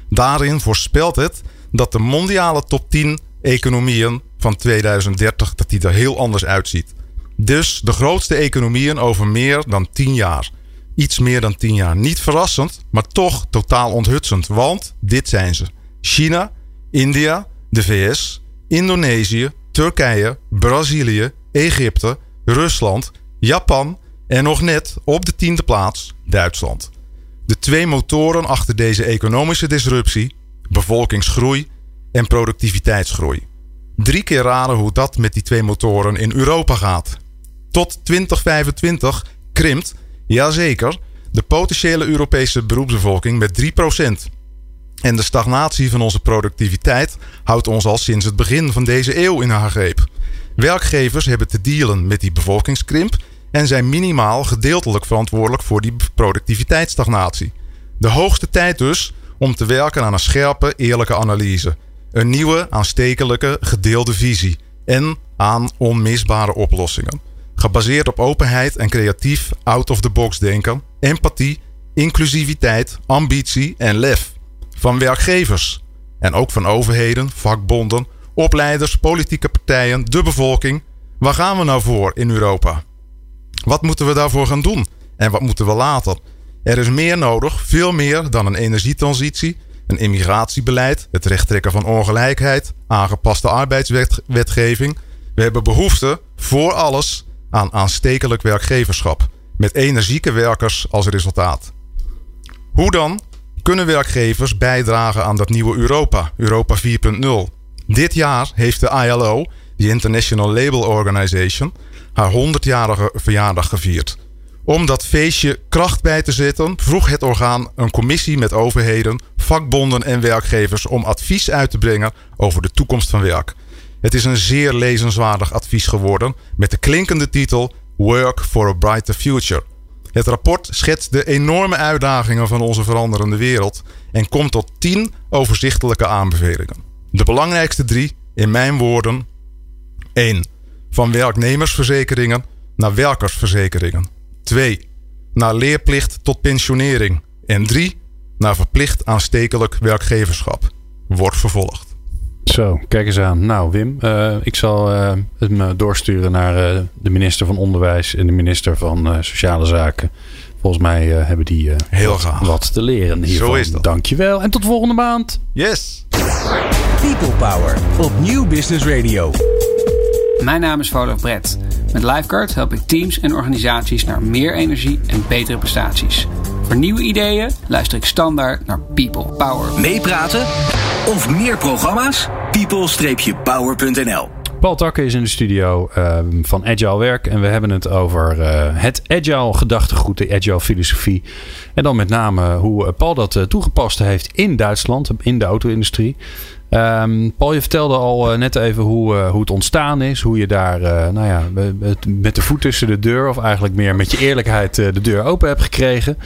Daarin voorspelt het dat de mondiale top 10 economieën van 2030 dat die er heel anders uitziet. Dus de grootste economieën over meer dan 10 jaar. Iets meer dan 10 jaar. Niet verrassend, maar toch totaal onthutsend. Want dit zijn ze: China, India, de VS, Indonesië, Turkije, Brazilië, Egypte, Rusland, Japan en nog net op de tiende plaats Duitsland. De twee motoren achter deze economische disruptie, bevolkingsgroei en productiviteitsgroei. Drie keer raden hoe dat met die twee motoren in Europa gaat. Tot 2025 krimpt, jazeker, de potentiële Europese beroepsbevolking met 3%. En de stagnatie van onze productiviteit houdt ons al sinds het begin van deze eeuw in haar greep. Werkgevers hebben te dealen met die bevolkingskrimp en zijn minimaal gedeeltelijk verantwoordelijk voor die productiviteitsstagnatie. De hoogste tijd dus om te werken aan een scherpe, eerlijke analyse. Een nieuwe, aanstekelijke, gedeelde visie. En aan onmisbare oplossingen. Gebaseerd op openheid en creatief out-of-the-box denken, empathie, inclusiviteit, ambitie en lef. Van werkgevers. En ook van overheden, vakbonden, opleiders, politieke partijen, de bevolking. Waar gaan we nou voor in Europa? Wat moeten we daarvoor gaan doen? En wat moeten we laten? Er is meer nodig, veel meer dan een energietransitie, een immigratiebeleid, het rechttrekken van ongelijkheid, aangepaste arbeidswetgeving, We hebben behoefte voor alles aan aanstekelijk werkgeverschap. Met energieke werkers als resultaat. Hoe dan kunnen werkgevers bijdragen aan dat nieuwe Europa, Europa 4.0? Dit jaar heeft de ILO, de International Label Organization, haar 100-jarige verjaardag gevierd. Om dat feestje kracht bij te zetten, vroeg het orgaan een commissie met overheden, vakbonden en werkgevers om advies uit te brengen over de toekomst van werk. Het is een zeer lezenswaardig advies geworden met de klinkende titel Work for a Brighter Future. Het rapport schetst de enorme uitdagingen van onze veranderende wereld en komt tot tien overzichtelijke aanbevelingen. De belangrijkste drie, in mijn woorden: 1. Van werknemersverzekeringen naar werkersverzekeringen. 2. Naar leerplicht tot pensionering. En 3. Naar verplicht aanstekelijk werkgeverschap. Wordt vervolgd. Zo, kijk eens aan. Nou, Wim, uh, ik zal uh, het me doorsturen naar uh, de minister van Onderwijs en de minister van Sociale Zaken. Volgens mij hebben die Heel graag. wat te leren hiervan. Zo is dat. Dankjewel en tot volgende maand. Yes. People Power op Nieuw Business Radio. Mijn naam is Volof Brett. Met Lifeguard help ik teams en organisaties naar meer energie en betere prestaties. Voor nieuwe ideeën luister ik standaard naar People Power. Meepraten of meer programma's? people-power.nl Paul Takke is in de studio uh, van Agile Werk. En we hebben het over uh, het Agile gedachtegoed, de Agile filosofie. En dan met name hoe Paul dat uh, toegepast heeft in Duitsland, in de auto-industrie. Um, Paul, je vertelde al uh, net even hoe, uh, hoe het ontstaan is. Hoe je daar uh, nou ja, met de voet tussen de deur, of eigenlijk meer met je eerlijkheid de deur open hebt gekregen.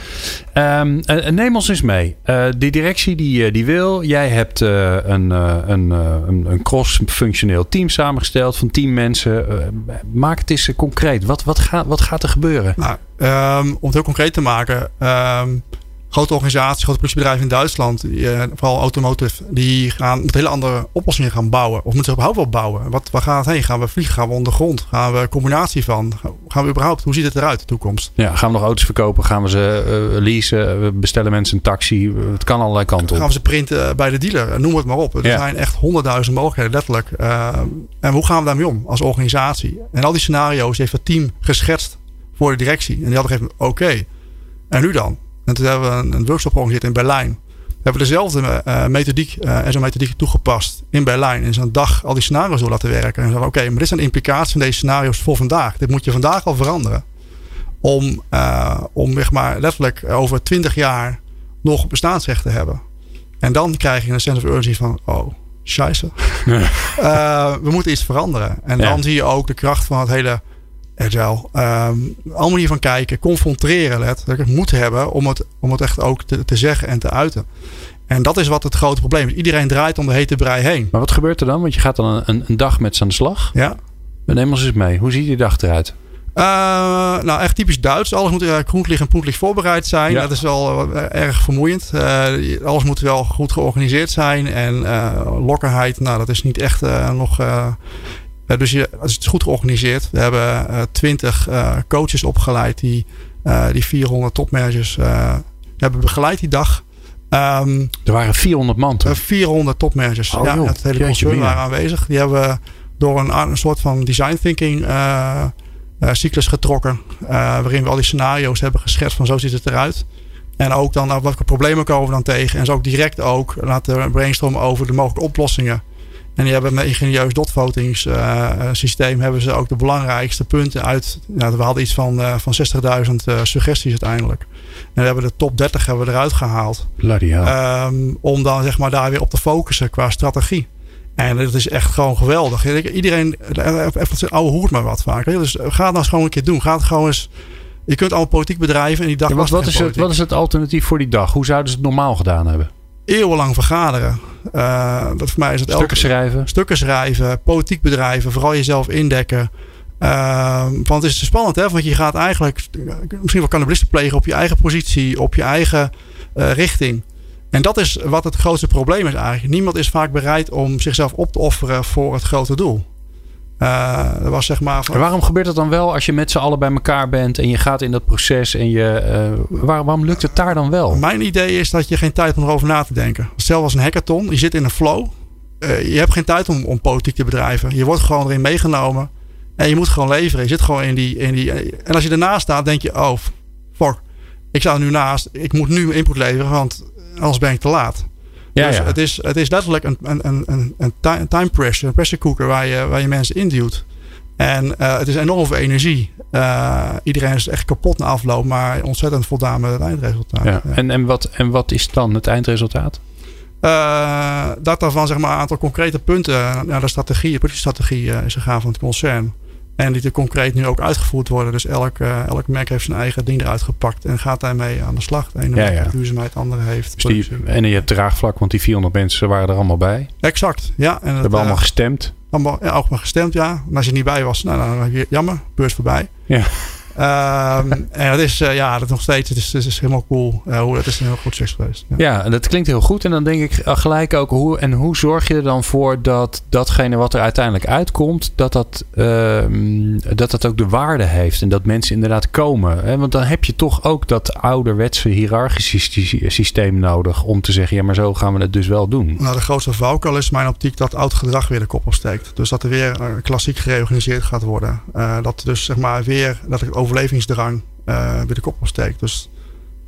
Um, neem ons eens mee. die directie die, die wil. Jij hebt een, een, een, cross-functioneel team samengesteld van tien mensen. maak het eens concreet. Wat, wat, gaat, wat gaat er gebeuren? Nou, um, om het heel concreet te maken grote organisaties, grote politiebedrijven in Duitsland, uh, vooral automotive, die gaan met hele andere oplossingen gaan bouwen. Of moeten ze überhaupt wel bouwen? Wat, waar gaat het heen? Gaan we vliegen? Gaan we ondergrond? Gaan we een combinatie van? Gaan we überhaupt? Hoe ziet het eruit de toekomst? Ja, gaan we nog auto's verkopen? Gaan we ze uh, leasen? We bestellen mensen een taxi? Het kan allerlei kanten op. Gaan we ze printen bij de dealer? Noem het maar op. Er ja. zijn echt honderdduizend mogelijkheden, letterlijk. Uh, en hoe gaan we daarmee om als organisatie? En al die scenario's heeft het team geschetst voor de directie. En die hadden gegeven, oké. Okay. En nu dan? En toen hebben we een, een workshop georganiseerd in Berlijn. We hebben dezelfde uh, methodiek, uh, en zo'n methodiek toegepast in Berlijn. In zo'n dag al die scenario's door laten werken. En zeggen oké, okay, maar dit zijn de implicaties van deze scenario's voor vandaag. Dit moet je vandaag al veranderen. Om, uh, om zeg maar, letterlijk over twintig jaar nog bestaansrecht te hebben. En dan krijg je een sense of urgency van, oh, scheisse. We moeten iets veranderen. En ja. dan zie je ook de kracht van het hele agile. Um, al manier van kijken, confronteren letterlijk, het moet hebben om het, om het echt ook te, te zeggen en te uiten. En dat is wat het grote probleem is. Iedereen draait om de hete brei heen. Maar wat gebeurt er dan? Want je gaat dan een, een dag met de slag. Ja. Neem ons eens mee. Hoe ziet die dag eruit? Uh, nou, echt typisch Duits. Alles moet uh, groentelig en poentelig voorbereid zijn. Ja. Dat is wel uh, erg vermoeiend. Alles moet wel goed georganiseerd zijn. En lokkerheid, nou, dat is niet echt nog dus je, het is goed georganiseerd. We hebben uh, 20 uh, coaches opgeleid die, uh, die 400 topmanagers hebben begeleid die dag. Um, er waren 400 man toch? 400 topmanagers. Oh, ja, joh. het hele concern waren aanwezig. Die hebben we door een, een soort van design thinking cyclus getrokken. waarin we al die scenario's hebben geschetst van zo ziet het eruit. En ook dan nou, welke problemen komen we dan tegen. En zo ook direct ook laten brainstormen over de mogelijke oplossingen. En die hebben met ingenieus dotvotingssysteem uh, systeem hebben ze ook de belangrijkste punten uit. Nou, we hadden iets van, uh, van 60.000 uh, suggesties uiteindelijk. En we hebben de top 30 hebben we eruit gehaald. Um, om dan zeg maar daar weer op te focussen qua strategie. En dat is echt gewoon geweldig. Iedereen, even oude hoert maar wat vaak. Dus ga het nou eens gewoon een keer doen. Ga het gewoon eens. Je kunt allemaal politiek bedrijven en die dag ja, wat, wat, is het, wat is het alternatief voor die dag? Hoe zouden ze het normaal gedaan hebben? Eeuwenlang vergaderen. Uh, dat voor mij is het stukken schrijven. Stukken schrijven, politiek bedrijven, vooral jezelf indekken. Uh, want het is spannend, hè? Want je gaat eigenlijk misschien wel cannibalisme plegen op je eigen positie, op je eigen uh, richting. En dat is wat het grootste probleem is eigenlijk. Niemand is vaak bereid om zichzelf op te offeren voor het grote doel. Uh, was zeg maar van... waarom gebeurt het dan wel als je met z'n allen bij elkaar bent en je gaat in dat proces en je. Uh, waar, waarom lukt het daar dan wel? Mijn idee is dat je geen tijd hebt om erover na te denken. Stel als een hackathon, je zit in een flow. eh, je hebt geen tijd om, om politiek te bedrijven. Je wordt gewoon erin meegenomen. En je moet gewoon leveren. Je zit gewoon in die, in die. En als je ernaast staat, denk je: oh, fuck. Ik sta er nu naast. Ik moet nu mijn input leveren, want anders ben ik te laat. Ja, dus ja. Het, is, het is letterlijk een, een, een, een, een ti- time pressure, een pressure cooker waar je, waar je mensen induwt. En eh, het is enorm veel energie. Eh, iedereen is echt kapot na afloop, maar ontzettend voldaan met het eindresultaat. Ja. En, en, wat, en wat is dan het eindresultaat? Eh, dat daarvan zeg maar een aantal concrete punten naar de strategie, productiestrategie is gegaan van het concern. En die er concreet nu ook uitgevoerd worden. Dus elk, eh, elk merk heeft zijn eigen ding eruit gepakt en gaat daarmee aan de slag. De ene Ja, duurzaamheid, de andere heeft. Dus die, en je hebt draagvlak, want die 400 mensen waren er allemaal bij. Exact, ja. En Ze het, hebben allemaal eh, gestemd. allemaal, ja, ook maar gestemd, ja. En als je niet bij was, nou, dan je jammer, beurs voorbij. Ja. Ehm, en dat is, eh, ja, dat nog steeds, het is, het is helemaal cool. hoe het is een heel goed succes geweest. Ja. Ja, en dat klinkt heel goed. En dan denk ik eh, gelijk ook, hoe, en hoe zorg je er dan voor dat datgene wat er uiteindelijk uitkomt, dat dat, ehm, dat dat ook de waarde heeft en dat mensen inderdaad komen. Hè? Want dan heb je toch ook dat ouderwetse hiërarchische sy- systeem nodig om te zeggen, ja, maar zo gaan we het dus wel doen. Nou, de grootste valkuil is mijn optiek dat oud gedrag weer de koppel steekt. Dus dat er weer klassiek gereorganiseerd gaat worden. Dat dus zeg maar weer dat het overlevingsdrang eh, weer de koppel steekt. Dus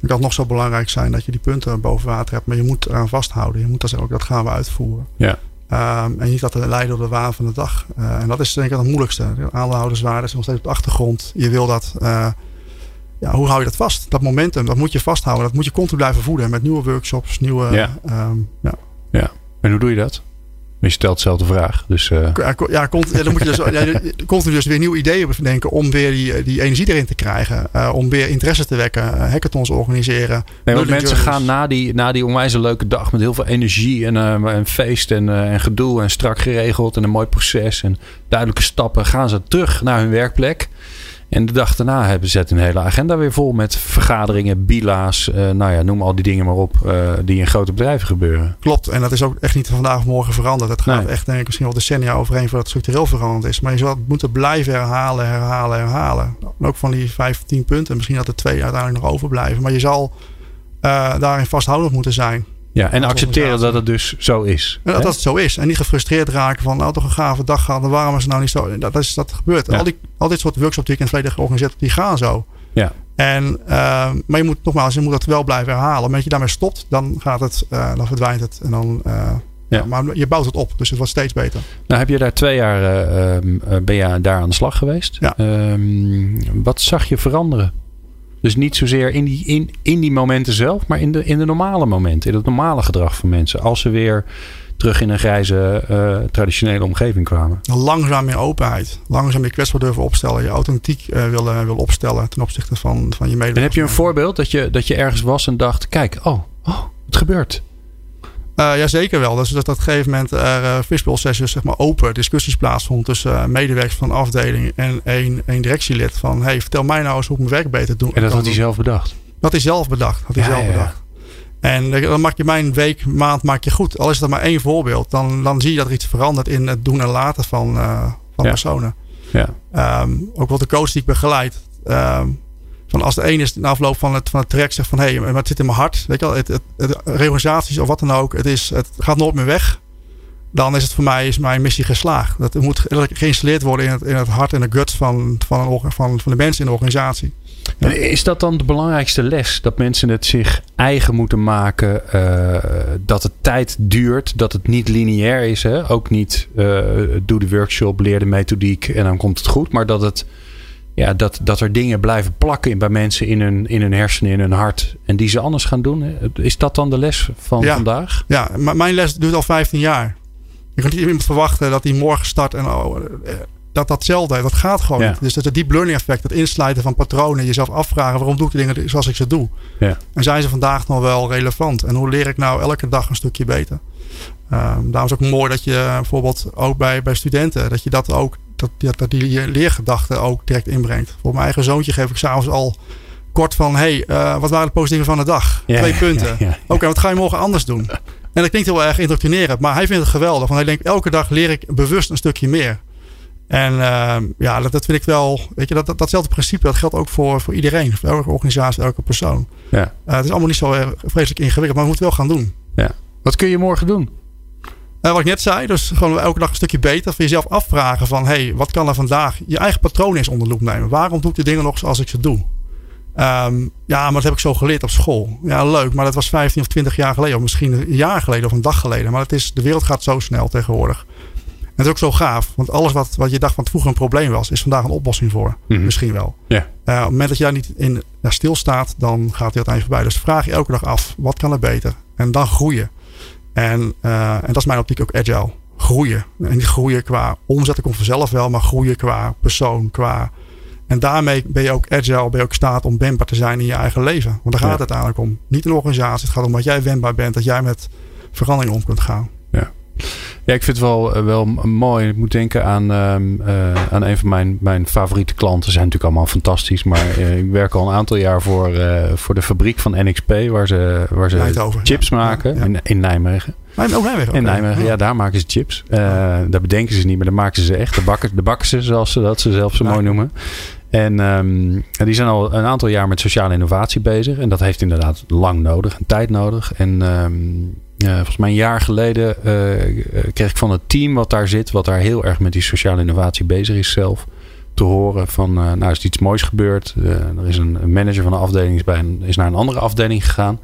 het kan nog zo belangrijk zijn dat je die punten boven water hebt, maar je moet eraan vasthouden. Je moet dat zeggen, ook dat gaan we uitvoeren. Ja. Ehm, en niet dat we leiden op de waan van de dag. Eh, en dat is denk ik het moeilijkste. De aandeelhouderswaarde is nog steeds op de achtergrond. Je wil dat. eh, ja, hoe hou je dat vast? Dat momentum, dat moet je vasthouden. Dat moet je continu blijven voeden met nieuwe workshops, nieuwe. Ja. ehm, ja. Ja. En hoe doe je dat? Je stelt dezelfde vraag. Dus, eh, Ja, ja, dan moet je dus, ja, continu dus weer nieuwe ideeën bedenken om weer die, die energie erin te krijgen. Eh, om weer interesse te wekken. eh, hackathons organiseren. Nee, want mensen journeys. gaan na die, na die onwijs leuke dag met heel veel energie en, eh, en feest en, eh, en gedoe en strak geregeld en een mooi proces en duidelijke stappen, gaan ze terug naar hun werkplek. En de dag daarna hebben ze een hele agenda weer vol met vergaderingen, bila's, eh, nou ja, noem al die dingen maar op, eh, die in grote bedrijven gebeuren. Klopt. En dat is ook echt niet van vandaag of morgen veranderd. Het gaat Nee. echt denk ik misschien wel decennia overheen voordat het structureel veranderd is. Maar je zal het moeten blijven herhalen, herhalen, herhalen. En ook van die 15 punten. Misschien dat er twee uiteindelijk nog overblijven. Maar je zal eh, daarin vasthoudend moeten zijn. Ja, en accepteren dat het dus zo is. Dat, het zo is. En niet gefrustreerd raken van, nou toch een gave dag. En waarom is het nou niet zo? Dat, is, dat gebeurt. Ja. Al, die, al dit soort workshops die ik in het verleden georganiseerd heb, die gaan zo. Ja. En, eh, maar je moet nogmaals, je moet dat wel blijven herhalen. Maar als je daarmee stopt, dan gaat het, eh, dan verdwijnt het. En dan, eh, ja. maar je bouwt het op. Dus het wordt steeds beter. Nou heb je daar twee jaar, eh, ehm, eh, ben je daar aan de slag geweest. Ja. Ehm, wat zag je veranderen? Dus niet zozeer in die, in, in die momenten zelf, maar in de, in de normale momenten. In het normale gedrag van mensen. Als ze weer terug in een grijze, eh, traditionele omgeving kwamen. Langzaam meer openheid. Langzaam je kwetsbaar durven opstellen. Je authentiek eh willen wil opstellen ten opzichte van, van je En medewerkers. heb je een voorbeeld dat je, dat je ergens was en dacht: kijk, oh, oh het gebeurt. Uh, ja, zeker wel. Dus dat op een gegeven moment er uh, fishbowl sessies, zeg maar open discussies plaatsvonden tussen medewerkers van een afdeling en één, één directielid. Van hey, vertel mij nou eens hoe ik mijn werk beter doe. En dat had hij zelf bedacht. Dat hij zelf bedacht. Had hij Ja, zelf bedacht. En dan maak je mijn week, maand maak je goed. Al is het maar één voorbeeld. Dan, dan zie je dat er iets verandert in het doen en laten van, uh, van Ja. personen. Ja. Um, ook wel de coach die ik begeleid. Um, van als de een is na afloop van het, van het traject zegt van hé, hey, maar het zit in mijn hart. Weet je wel, het, het, of wat dan ook. Het, is, het gaat nooit meer weg. Dan is het voor mij is mijn missie geslaagd. Dat moet geïnstalleerd worden in het, in het hart en de guts van, van, een, van, van de mensen in de organisatie. Is dat dan de belangrijkste les? Dat mensen het zich eigen moeten maken. Uh, dat het tijd duurt. Dat het niet lineair is. Hè? Ook niet uh, doe de workshop, leer de methodiek en dan komt het goed. Maar dat, het, ja, dat, dat er dingen blijven plakken bij mensen in hun, in hun hersenen, in hun hart. En die ze anders gaan doen. Is dat dan de les van ja. vandaag? Ja, maar mijn les duurt al 15 jaar. Je kunt niet iemand verwachten dat hij morgen start en oh, dat datzelfde. Dat gaat gewoon Ja. niet. Dus dat het deep learning effect, het insluiten van patronen, jezelf afvragen waarom doe ik de dingen zoals ik ze doe. Ja. En zijn ze vandaag nog wel relevant? En hoe leer ik nou elke dag een stukje beter? Um, daarom is het ook mooi dat je bijvoorbeeld ook bij, bij studenten, dat je dat ook, dat, dat die leergedachten ook direct inbrengt. Voor mijn eigen zoontje geef ik s'avonds al kort van, hey, uh, wat waren de positieve van de dag? Ja, Twee ja, punten. ja, ja. Oké, okay, wat ga je morgen anders doen? En dat klinkt heel erg indoctrinerend, maar hij vindt het geweldig. Want hij denkt, elke dag leer ik bewust een stukje meer. En uh, ja, dat, dat vind ik wel, weet je, dat, dat, datzelfde principe, dat geldt ook voor, voor iedereen. Voor elke organisatie, elke persoon. Ja. Uh, het is allemaal niet zo vreselijk ingewikkeld, maar we moeten wel gaan doen. Ja. Wat kun je morgen doen? Uh, wat ik net zei, dus gewoon elke dag een stukje beter. Voor jezelf afvragen van, hey, wat kan er vandaag? Je eigen patroon eens onder loep nemen. Waarom doe ik de dingen nog zoals ik ze doe? Um, ja, maar dat heb ik zo geleerd op school. Ja, leuk, maar dat was 15 of 20 jaar geleden. Of misschien een jaar geleden of een dag geleden. Maar het is, de wereld gaat zo snel tegenwoordig. En het is ook zo gaaf. Want alles wat, wat je dacht van vroeger een probleem was, is vandaag een oplossing voor. Mm -hmm. Misschien wel. Uh, op het moment dat jij niet in, ja, stilstaat, dan gaat hij uiteindelijk voorbij. Dus vraag je elke dag af, wat kan er beter? En dan groeien. En, uh, en dat is mijn optiek ook agile. Groeien. En niet groeien qua omzet, komt vanzelf wel. Maar groeien qua persoon, qua... En daarmee ben je ook agile, ben je ook staat om wendbaar te zijn in je eigen leven. Want daar gaat het uiteindelijk om. Niet een organisatie. Het gaat om dat jij wendbaar bent. Dat jij met verandering om kunt gaan. Ja. Ja, ik vind het wel, wel mooi. Ik moet denken aan, uh, aan een van mijn, mijn favoriete klanten. Ze zijn natuurlijk allemaal fantastisch. Maar uh, ik werk al een aantal jaar voor, uh, voor de fabriek van NXP. Waar ze, waar ze chips ja. maken. Ja, ja. In, in Nijmegen. Oh, Nijmegen. In Nijmegen, ja, daar maken ze chips. daar bedenken ze niet, maar daar maken ze ze echt. De bakken, de bakken ze, zoals ze dat ze zelf zo mooi noemen. En um, die zijn al een aantal jaar met sociale innovatie bezig. En dat heeft inderdaad lang nodig en tijd nodig. En um, volgens mij een jaar geleden uh, kreeg ik van het team wat daar zit, wat daar heel erg met die sociale innovatie bezig is zelf, te horen van, uh, nou is iets moois gebeurd. er is een manager van de afdeling is, bij een, is naar een andere afdeling gegaan.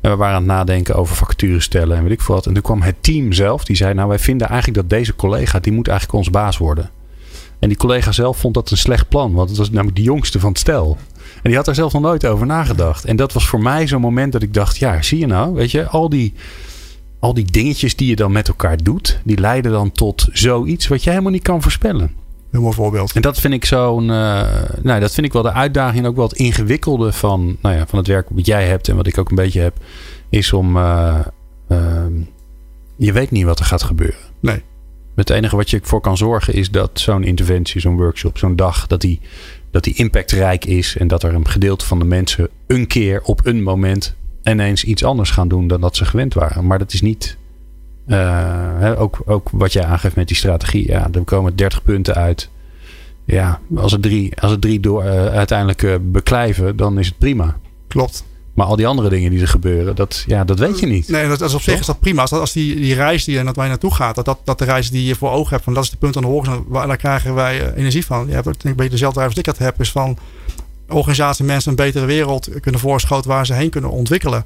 En we waren aan het nadenken over vacatures stellen en weet ik veel wat. En toen kwam het team zelf, die zei, nou wij vinden eigenlijk dat deze collega, die moet eigenlijk ons baas worden. En die collega zelf vond dat een slecht plan, want het was namelijk de jongste van het stel. En die had er zelf nog nooit over nagedacht. En dat was voor mij zo'n moment dat ik dacht, ja, zie je nou, weet je, al die, al die dingetjes die je dan met elkaar doet, die leiden dan tot zoiets wat je helemaal niet kan voorspellen. Mooi voorbeeld. En dat vind ik zo'n, uh, nou, dat vind ik wel de uitdaging en ook wel het ingewikkelde van, nou ja, van het werk wat jij hebt en wat ik ook een beetje heb, is om, uh, uh, je weet niet wat er gaat gebeuren. Nee. Het enige wat je voor kan zorgen is dat zo'n interventie, zo'n workshop, zo'n dag, dat die, dat die impactrijk is. En dat er een gedeelte van de mensen een keer op een moment ineens iets anders gaan doen dan dat ze gewend waren. Maar dat is niet. Uh, hè, ook, ook wat jij aangeeft met die strategie. Ja, er komen 30 punten uit. Ja, als het drie, als het drie door, uh, uiteindelijk uh, beklijven, dan is het prima. Klopt. Maar al die andere dingen die er gebeuren, dat, ja, dat weet je niet. Nee, dat, dat op zich is dat prima. Als, als die, die reis die, waar je naartoe gaat, dat, dat, dat de reis die je voor ogen hebt, van dat is de punt aan de horizon, waar daar krijgen wij energie van. Je hebt ook denk ik een beetje dezelfde drive als ik dat heb, is van organisatie mensen een betere wereld kunnen voorschoten waar ze heen kunnen ontwikkelen.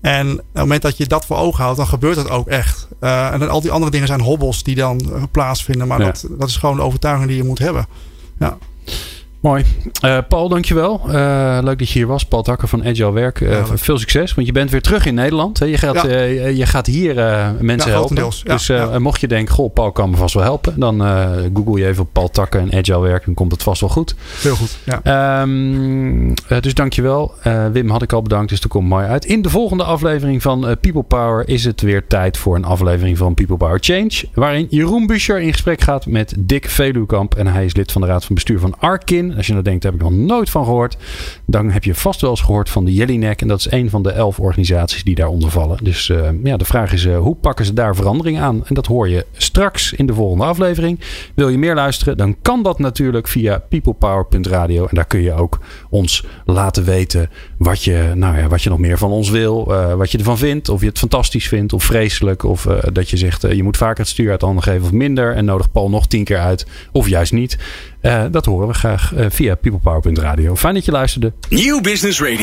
En op het moment dat je dat voor ogen houdt, dan gebeurt het ook echt. Uh, en dan, al die andere dingen zijn hobbels die dan uh, plaatsvinden. Maar ja. dat, dat is gewoon de overtuiging die je moet hebben. Ja. Mooi. Uh, Paul, dankjewel. Uh, leuk dat je hier was. Paul Takker van Agile Werk. Uh, ja, veel succes, want je bent weer terug in Nederland. Hè? Je, gaat, ja. je gaat hier mensen helpen. dus mocht je denken, goh, Paul kan me vast wel helpen. Dan google je even op Paul Takker en Agile Werk. Dan komt het vast wel goed. Heel goed, ja. Um, dus dankjewel. Wim had ik al bedankt, dus dat komt mooi uit. In de volgende aflevering van People Power is het weer tijd voor een aflevering van People Power Change. Waarin Jeroen Buscher in gesprek gaat met Dick Veluwkamp. En hij is lid van de raad van bestuur van Arkin. Als je nou denkt, daar heb ik nog nooit van gehoord. Dan heb je vast wel eens gehoord van de Jellinek. En dat is een van de elf organisaties die daaronder vallen. Dus uh, ja, de vraag is, uh, hoe pakken ze daar verandering aan? En dat hoor je straks in de volgende aflevering. Wil je meer luisteren? Dan kan dat natuurlijk via peoplepower.radio. En daar kun je ook ons laten weten wat je, nou ja, wat je nog meer van ons wil. Uh, wat je ervan vindt. Of je het fantastisch vindt of vreselijk. Of dat je zegt, je moet vaker het stuur uit handen geven of minder. En nodig Paul nog tien keer uit. Of juist niet. Dat horen we graag via peoplepower.radio. Fijn dat je luisterde. Nieuw Business Radio.